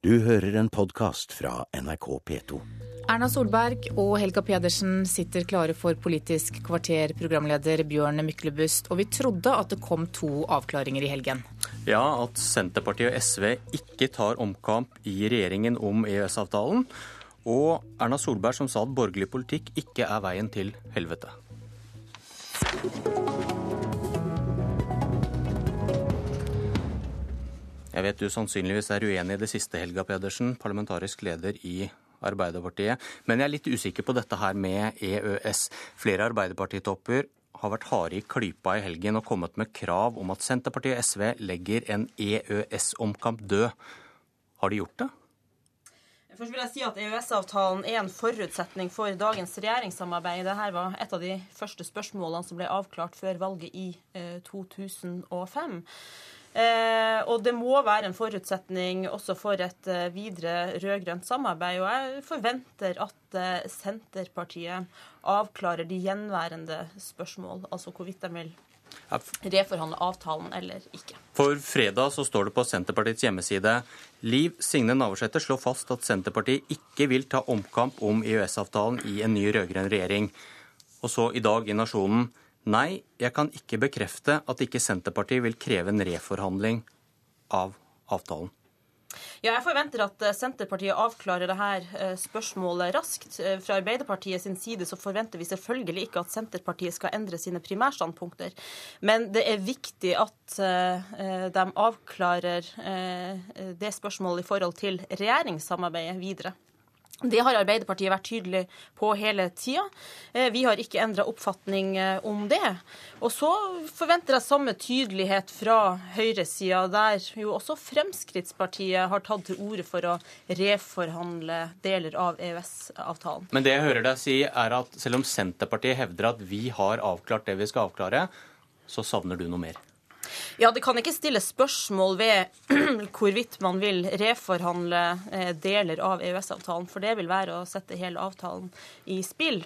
Du hører en podkast fra NRK P2. Erna Solberg og Helga Pedersen sitter klare for Politisk kvarter, programleder Bjørn Myklebust. Og vi trodde at det kom to avklaringer i helgen. Ja, at Senterpartiet og SV ikke tar omkamp i regjeringen om EØS-avtalen. Og Erna Solberg som sa at borgerlig politikk ikke er veien til helvete. Jeg vet du sannsynligvis er uenig i det siste, Helga Pedersen, parlamentarisk leder i Arbeiderpartiet. Men jeg er litt usikker på dette her med EØS. Flere Arbeiderpartitopper har vært harde i klypa i helgen og kommet med krav om at Senterpartiet og SV legger en EØS-omkamp død. Har de gjort det? Først vil jeg si at EØS-avtalen er en forutsetning for dagens regjeringssamarbeid. Dette var et av de første spørsmålene som ble avklart før valget i 2005. Eh, og det må være en forutsetning også for et eh, videre rød-grønt samarbeid. Og jeg forventer at eh, Senterpartiet avklarer de gjenværende spørsmål, altså hvorvidt de vil reforhandle avtalen eller ikke. For fredag så står det på Senterpartiets hjemmeside Liv Signe Navarsete slår fast at Senterpartiet ikke vil ta omkamp om EØS-avtalen i en ny rød-grønn regjering. Og så i dag i Nasjonen Nei, jeg kan ikke bekrefte at ikke Senterpartiet vil kreve en reforhandling av avtalen. Ja, jeg forventer at eh, Senterpartiet avklarer dette eh, spørsmålet raskt. Eh, fra Arbeiderpartiet sin side så forventer vi selvfølgelig ikke at Senterpartiet skal endre sine primærstandpunkter. Men det er viktig at de avklarer det spørsmålet i forhold til regjeringssamarbeidet videre. Det har Arbeiderpartiet vært tydelig på hele tida. Eh, vi har ikke endra oppfatning eh, om det. Og så forventer jeg samme tydelighet fra høyresida, der jo også Fremskrittspartiet har tatt til orde for å reforhandle deler av EØS-avtalen. Men det jeg hører deg si, er at selv om Senterpartiet hevder at vi har avklart det vi skal avklare, så savner du noe mer? Ja, Det kan ikke stilles spørsmål ved hvorvidt man vil reforhandle eh, deler av EØS-avtalen, for det vil være å sette hele avtalen i spill.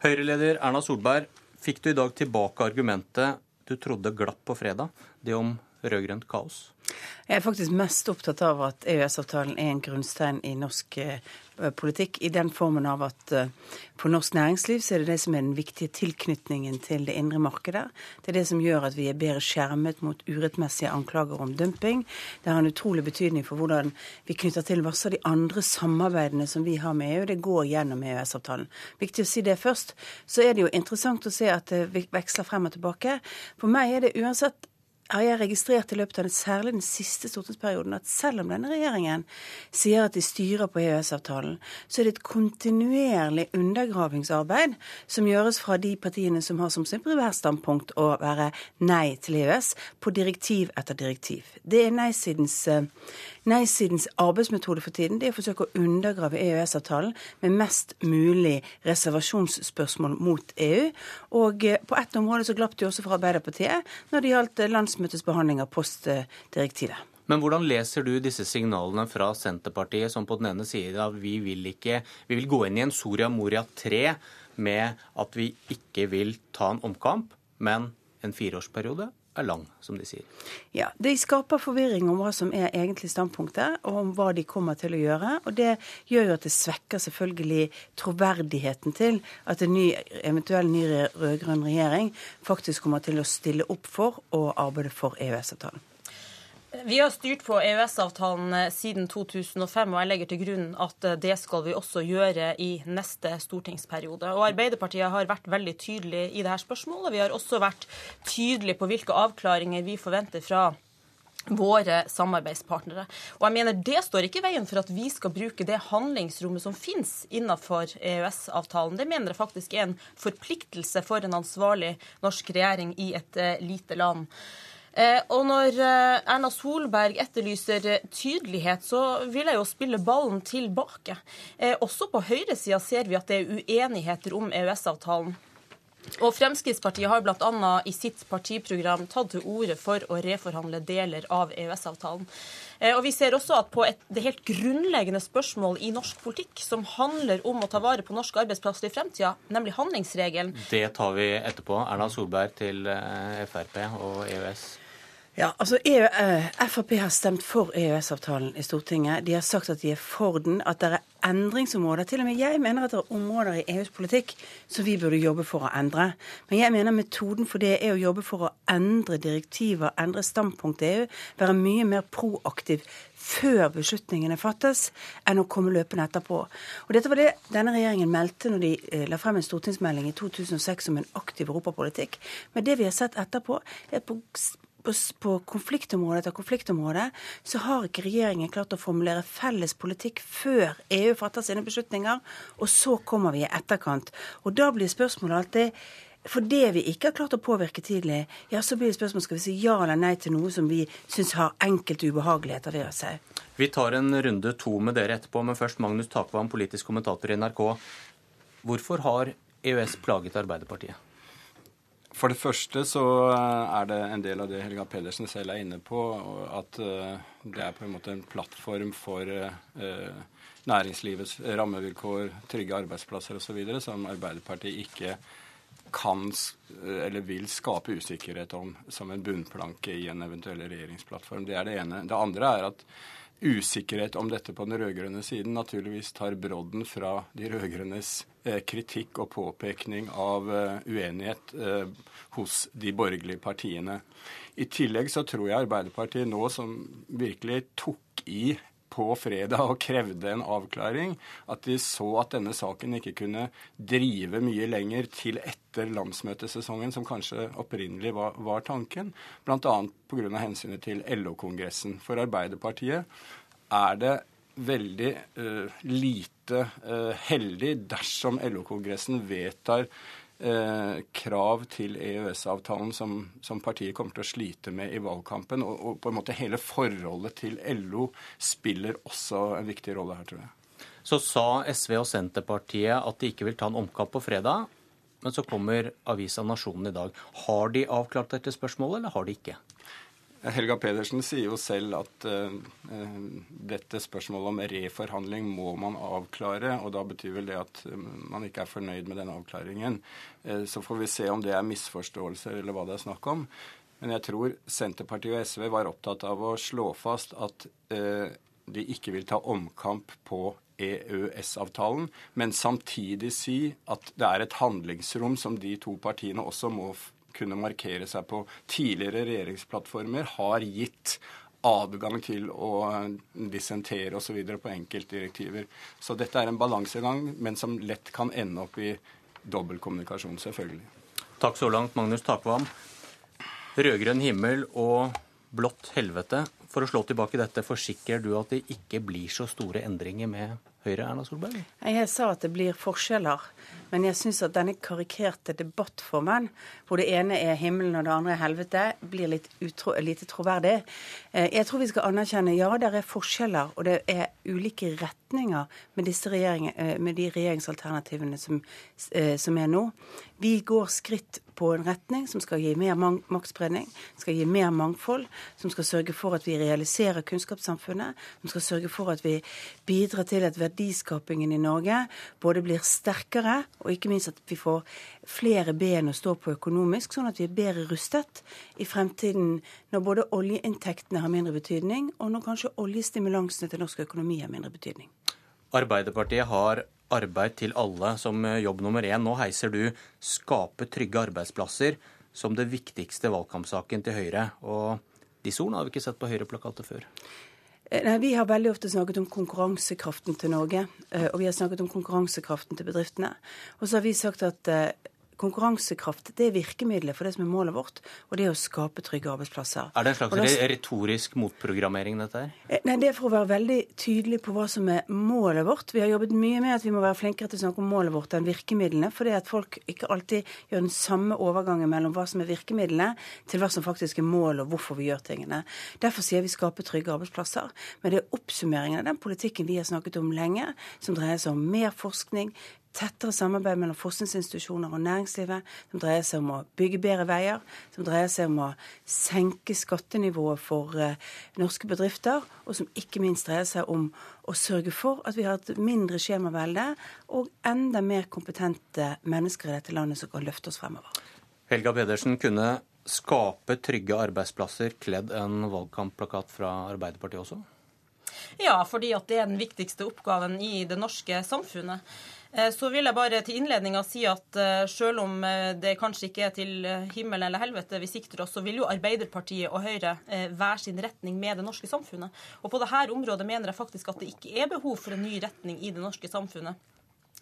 Høyre-leder Erna Solberg, fikk du i dag tilbake argumentet du trodde glapp på fredag, det om rød-grønt kaos? Jeg er faktisk mest opptatt av at EØS-avtalen er en grunnstein i norsk eh, politikk. I den formen av at for norsk næringsliv så er det det som er den viktige tilknytningen til det indre markedet. Det er det som gjør at vi er bedre skjermet mot urettmessige anklager om dumping. Det har en utrolig betydning for hvordan vi knytter til masse av de andre samarbeidene som vi har med EU. Det går gjennom EØS-avtalen. Viktig å si det først. Så er det jo interessant å se at det veksler frem og tilbake. For meg er det uansett har jeg registrert i løpet av den, særlig den siste stortingsperioden at selv om denne regjeringen sier at de styrer på EØS-avtalen, så er det et kontinuerlig undergravingsarbeid som gjøres fra de partiene som har som sin primærstandpunkt å være nei til EØS, på direktiv etter direktiv. Det er nei-sidens uh, Nei-sidens arbeidsmetode for tiden det er å forsøke å undergrave EØS-avtalen med mest mulig reservasjonsspørsmål mot EU. Og eh, på ett område så glapp det også fra Arbeiderpartiet når det gjaldt eh, landsmøtets behandling av postdirektivet. Men hvordan leser du disse signalene fra Senterpartiet, som på den ene siden av vi vil ikke Vi vil gå inn i en Soria Moria 3 med at vi ikke vil ta en omkamp, men en fireårsperiode er lang, som de sier. Ja, De skaper forvirring om hva som er egentlig standpunktet, og om hva de kommer til å gjøre. Og det gjør jo at det svekker selvfølgelig troverdigheten til at en ny, eventuell ny rød-grønn regjering faktisk kommer til å stille opp for og arbeide for EØS-avtalen. Vi har styrt på EØS-avtalen eh, siden 2005, og jeg legger til grunn at eh, det skal vi også gjøre i neste stortingsperiode. Og Arbeiderpartiet har vært veldig tydelig i dette spørsmålet. Vi har også vært tydelige på hvilke avklaringer vi forventer fra våre samarbeidspartnere. Og jeg mener Det står ikke i veien for at vi skal bruke det handlingsrommet som finnes innenfor EØS-avtalen. Det mener jeg faktisk er en forpliktelse for en ansvarlig norsk regjering i et uh, lite land. Eh, og når eh, Erna Solberg etterlyser eh, tydelighet, så vil jeg jo spille ballen tilbake. Også på høyresida ser vi at det er uenigheter om EØS-avtalen. Og Fremskrittspartiet har bl.a. i sitt partiprogram tatt til orde for å reforhandle deler av EØS-avtalen. Og Vi ser også at på et, det helt grunnleggende spørsmål i norsk politikk, som handler om å ta vare på norske arbeidsplasser i fremtida, nemlig handlingsregelen Det tar vi etterpå. Erna Solberg til Frp og EØS. Ja, altså EU, eh, Frp har stemt for EØS-avtalen i Stortinget. De har sagt at de er for den, at det er endringsområder. Til og med jeg mener at det er områder i EUs politikk som vi burde jobbe for å endre. Men jeg mener metoden for det er å jobbe for å endre direktiver, endre standpunkt til EU, være mye mer proaktiv før beslutningene fattes, enn å komme løpende etterpå. Og Dette var det denne regjeringen meldte når de eh, la frem en stortingsmelding i 2006 om en aktiv europapolitikk. Men det vi har sett etterpå, er på på, konfliktområde etter konfliktområde så har ikke regjeringen klart å formulere felles politikk før EU fatter sine beslutninger, og så kommer vi i etterkant. Og da blir spørsmålet alltid fordi vi ikke har klart å påvirke tidlig, ja, så blir det spørsmål skal vi si ja eller nei til noe som vi syns har enkelte ubehageligheter ved seg. Vi tar en runde to med dere etterpå, men først Magnus Takvam, politisk kommentator i NRK. Hvorfor har EØS plaget Arbeiderpartiet? For det første så eh, er det en del av det Helga Pedersen selv er inne på, at eh, det er på en måte en plattform for eh, næringslivets rammevilkår, trygge arbeidsplasser osv. som Arbeiderpartiet ikke kan eller vil skape usikkerhet om som en bunnplanke i en eventuell regjeringsplattform. Det er det ene. Det andre er at usikkerhet om dette på den rød-grønne siden naturligvis tar brodden fra de rød-grønnes kritikk og påpekning av eh, uenighet eh, hos de borgerlige partiene. I tillegg så tror jeg Arbeiderpartiet nå, som virkelig tok i på fredag og krevde en avklaring, at de så at denne saken ikke kunne drive mye lenger til etter landsmøtesesongen, som kanskje opprinnelig var, var tanken, bl.a. pga. hensynet til LO-kongressen. For Arbeiderpartiet er det veldig uh, lite uh, heldig dersom LO-kongressen vedtar eh, krav til EØS-avtalen som, som, partiet kommer til å slite med i valgkampen. Og, og, på en måte hele forholdet til LO spiller også en viktig rolle her, tror jeg. Så sa SV og Senterpartiet at de ikke vil ta en omkamp på fredag. Men så kommer avisa Nasjonen i dag. Har de avklart dette spørsmålet, eller har de ikke? Helga Pedersen sier jo selv at uh, dette spørsmålet om reforhandling må man avklare. og Da betyr vel det at man ikke er fornøyd med den avklaringen. Uh, så får vi se om det er misforståelser eller hva det er snakk om. Men jeg tror Senterpartiet og SV var opptatt av å slå fast at uh, de ikke vil ta omkamp på EØS-avtalen, men samtidig si at det er et handlingsrom som de to partiene også må kunne markere seg på tidligere regjeringsplattformer, har gitt adgang til å dissentere osv. på enkeltdirektiver. Så dette er en balansegang, men som lett kan ende opp i dobbeltkommunikasjon, selvfølgelig. Takk så langt, Magnus Takvam. Rød-grønn himmel og blått helvete. For å slå tilbake dette, forsikrer du at det ikke blir så store endringer med Høyre, Erna Solberg? Jeg sa at det blir forskjeller. Men jeg syns at denne karikerte debattformen, hvor det ene er himmelen og det andre er helvete, blir litt utro, lite troverdig. Eh, jeg tror vi skal anerkjenne ja, det er forskjeller, og det er ulike retninger med, eh, med de regjeringsalternativene som, eh, som er nå. Vi går skritt på en retning som skal gi mer maktspredning, skal gi mer mangfold, som skal sørge for at vi realiserer kunnskapssamfunnet, som skal sørge for at vi bidrar til at verdiskapingen i Norge både blir sterkere, og ikke minst at vi får flere ben å stå på økonomisk, sånn at vi er bedre rustet i fremtiden når både oljeinntektene har mindre betydning, og når kanskje oljestimulansene til norsk økonomi har mindre betydning. Arbeiderpartiet har arbeid til alle som jobb nummer én. Nå heiser du 'skape trygge arbeidsplasser' som det viktigste valgkampsaken til Høyre. Og disse ordene har vi ikke sett på Høyre-plakater før. Eh, nei, Vi har veldig ofte snakket om konkurransekraften til Norge. Eh, og vi har snakket om konkurransekraften til bedriftene. Og så har vi sagt at eh, konkurransekraft det er virkemidlet for det som er målet vårt, og det er å skape trygge arbeidsplasser. Er det en slags da, retorisk motprogrammering, dette her? Eh, nei, det er for å være veldig tydelig på hva som er målet vårt. Vi har jobbet mye med at vi må være flinkere til å snakke om målet vårt enn virkemidlene, fordi at folk ikke alltid gjør den samme overgangen mellom hva som er virkemidlene, til hva som faktisk er målet, og hvorfor vi gjør tingene. Derfor sier vi skape trygge arbeidsplasser. Men det er oppsummeringen av den politikken vi har snakket om lenge, som dreier seg om mer forskning, tettere samarbeid mellom forskningsinstitusjoner og næringslivet, som dreier seg om å bygge bedre veier, som dreier seg om å senke skattenivået for uh, norske bedrifter, og som ikke minst dreier seg om å sørge for at vi har et mindre skjemavelde og enda mer kompetente mennesker i dette landet som kan løfte oss fremover. Helga Pedersen, kunne skape trygge arbeidsplasser kledd en valgkampplakat fra Arbeiderpartiet også? Ja, fordi at det er den viktigste oppgaven i det norske samfunnet. Eh, så vil jeg bare til innledninga si at eh, selv om eh, det kanskje ikke er til himmel eller helvete vi sikter oss, så vil jo Arbeiderpartiet og Høyre hver sin retning med det norske samfunnet. Og på dette området mener jeg faktisk at det ikke er behov for en ny retning i det norske samfunnet.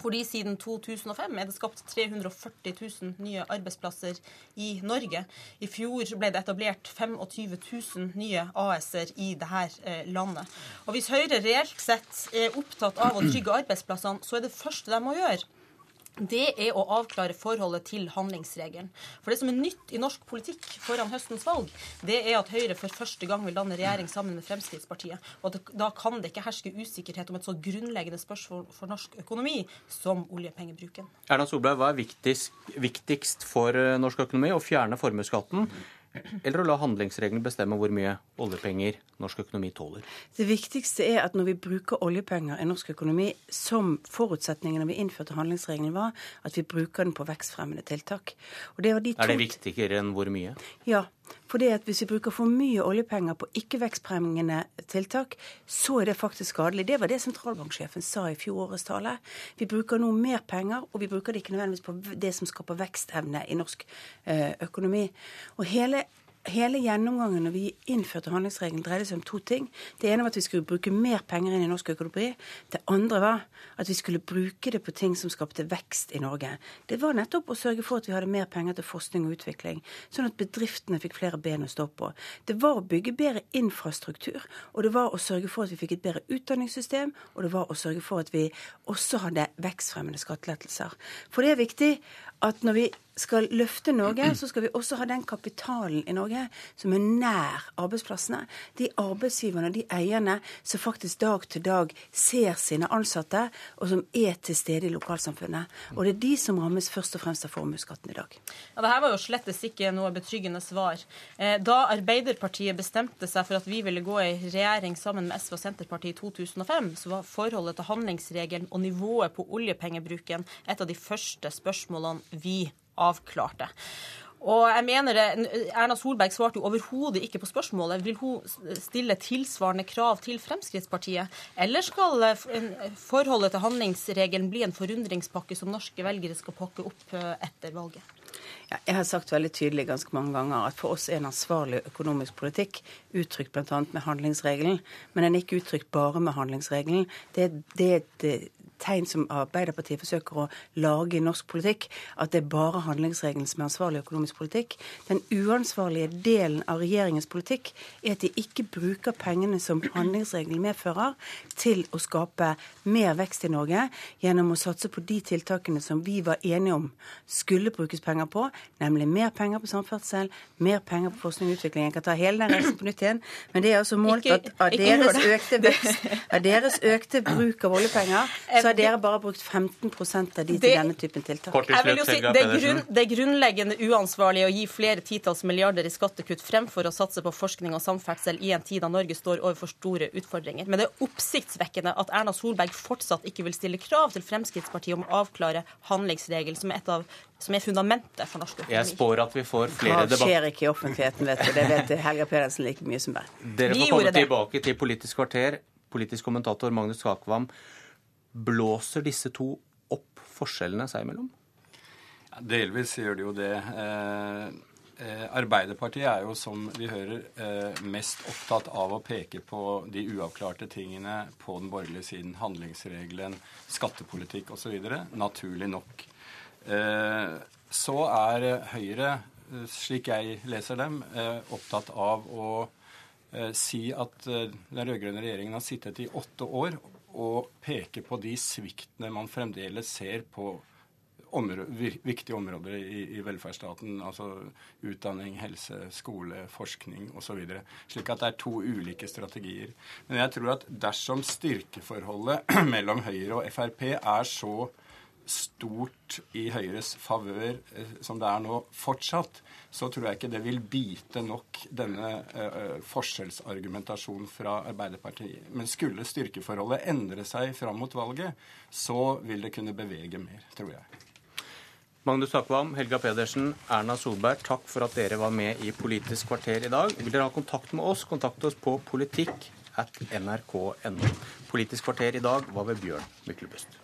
Fordi siden 2005 er det skapt 340 000 nye arbeidsplasser i Norge. I fjor ble det etablert 25 000 nye AS-er i dette eh, landet. Og Hvis Høyre reelt sett er opptatt av å trygge arbeidsplassene, så er det første de må gjøre, det er å avklare forholdet til handlingsregelen. For det som er nytt i norsk politikk foran høstens valg, det er at Høyre for første gang vil danne regjering sammen med Fremskrittspartiet. Og da kan det ikke herske usikkerhet om et så grunnleggende spørsmål for norsk økonomi som oljepengebruken. Erna Solberg, hva er viktigst, viktigst for eh, norsk økonomi? Å fjerne formuesskatten eller å la handlingsregelen bestemme hvor mye oljepenger norsk økonomi tåler? Det viktigste er at når vi bruker oljepenger i norsk økonomi, som forutsetningen når vi innførte handlingsregelen var, at vi bruker den på vekstfremmende tiltak. Det de er det viktigere enn hvor mye? Ja. Fordi at Hvis vi bruker for mye oljepenger på ikke-vekstfremmende tiltak, så er det faktisk skadelig. Det var det sentralbanksjefen sa i fjorårets tale. Vi bruker nå mer penger, og vi bruker det ikke nødvendigvis på det som skaper vekstevne i norsk eh, økonomi. Og hele hele gjennomgangen når vi innførte handlingsregelen, dreide seg om to ting. Det ene var at vi skulle bruke mer penger inn i norsk økonomi. Det andre var at vi skulle bruke det på ting som skapte vekst i Norge. Det var nettopp å sørge for at vi hadde mer penger til forskning og utvikling, sånn at bedriftene fikk flere ben å stå på. Det var å bygge bedre infrastruktur, og det var å sørge for at vi fikk et bedre utdanningssystem, og det var å sørge for at vi også hadde vekstfremmende skattelettelser. For det er viktig at når vi skal løfte Norge, så skal vi også ha den kapitalen i Norge som er nær arbeidsplassene. De arbeidsgiverne og de eierne som faktisk dag til dag ser sine ansatte, og som er til stede i lokalsamfunnet. Og det er de som rammes først og fremst av formuesskatten i dag. Ja, Dette var jo slettes ikke noe betryggende svar. Eh, da Arbeiderpartiet bestemte seg for at vi ville gå i regjering sammen med SV og Senterpartiet i 2005, så var forholdet til handlingsregelen og nivået på oljepengebruken et av de første spørsmålene vi avklarte. Og jeg mener det, Erna Solberg svarte jo overhodet ikke på spørsmålet. Vil hun stille tilsvarende krav til Fremskrittspartiet? Eller skal forholdet til handlingsregelen bli en forundringspakke som norske velgere skal pakke opp eh, etter valget? Ja, jeg har sagt veldig tydelig ganske mange ganger at for oss er en ansvarlig økonomisk politikk uttrykt bl.a. med handlingsregelen, men den er ikke uttrykt bare med handlingsregelen. Det, det er et tegn som Arbeiderpartiet forsøker å lage i norsk politikk, at det er bare handlingsregelen som er ansvarlig økonomisk politikk. Den uansvarlige delen av regjeringens politikk er at de ikke bruker pengene som handlingsregelen medfører, til å skape mer vekst i Norge gjennom å satse på de tiltakene som vi var enige om skulle brukes penger på, nemlig mer penger på samferdsel, mer penger på forskning og utvikling. Jeg kan ta hele den reisen på nytt igjen, men det er altså målt at av deres, økte vekst, av deres økte bruk av oljepenger, så har dere bare brukt 15% av de til det, denne typen tiltak. Jeg vil jo si, det, er grunn, det er grunnleggende uansvarlig å gi flere titalls milliarder i skattekutt fremfor å satse på forskning og samferdsel i en tid da Norge står overfor store utfordringer. Men det er oppsiktsvekkende at Erna Solberg fortsatt ikke vil stille krav til Fremskrittspartiet om å avklare handlingsregelen, som er et av som er fundamentet for norsk økonomi. Jeg spår at vi får flere debatter. Krav skjer ikke i offentligheten, vet du. Det vet Helga Pedersen like mye som meg. Dere får komme tilbake til Politisk kvarter. Politisk kommentator Magnus Kakvam. Blåser disse to opp forskjellene seg imellom? Ja, delvis gjør det jo det. Eh, eh, Arbeiderpartiet er jo, som vi hører, eh, mest opptatt av å peke på de uavklarte tingene på den borgerlige siden. Handlingsregelen, skattepolitikk osv. Naturlig nok. Eh, så er Høyre, eh, slik jeg leser dem, eh, opptatt av å si at den rød-grønne regjeringen har sittet i åtte år å peke på de sviktene man fremdeles ser på områder, viktige områder i, i, velferdsstaten. Altså utdanning, helse, skole, forskning osv. Slik at det er to ulike strategier. Men jeg tror at dersom styrkeforholdet mellom Høyre og Frp er så stort i Høyres favør eh, som det er nå fortsatt, så tror jeg ikke det vil bite nok denne uh, forskjellsargumentasjonen fra Arbeiderpartiet. Men skulle styrkeforholdet endre seg fram mot valget, så vil det kunne bevege mer, tror jeg. Magnus Takvam, Helga Pedersen, Erna Solberg, takk for at dere var med i Politisk kvarter i dag. Vil dere ha kontakt med oss, kontakt oss på politikk at nrk.no. Politisk kvarter i dag var ved Bjørn Myklebust.